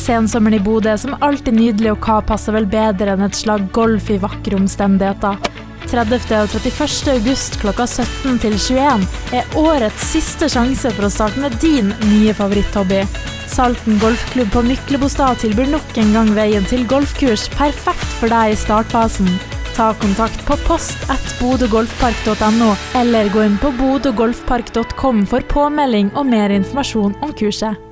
Sensommeren i Bodø er som alltid nydelig, og hva passer vel bedre enn et slag golf i vakre omstendigheter? 30. og 31. august klokka 17 til 21 er årets siste sjanse for å starte med din nye favoritthobby. Salten golfklubb på Myklebostad tilbyr nok en gang veien til golfkurs, perfekt for deg i startfasen. Ta kontakt på post at bodøgolfpark.no, eller gå inn på bodøgolfpark.com for påmelding og mer informasjon om kurset.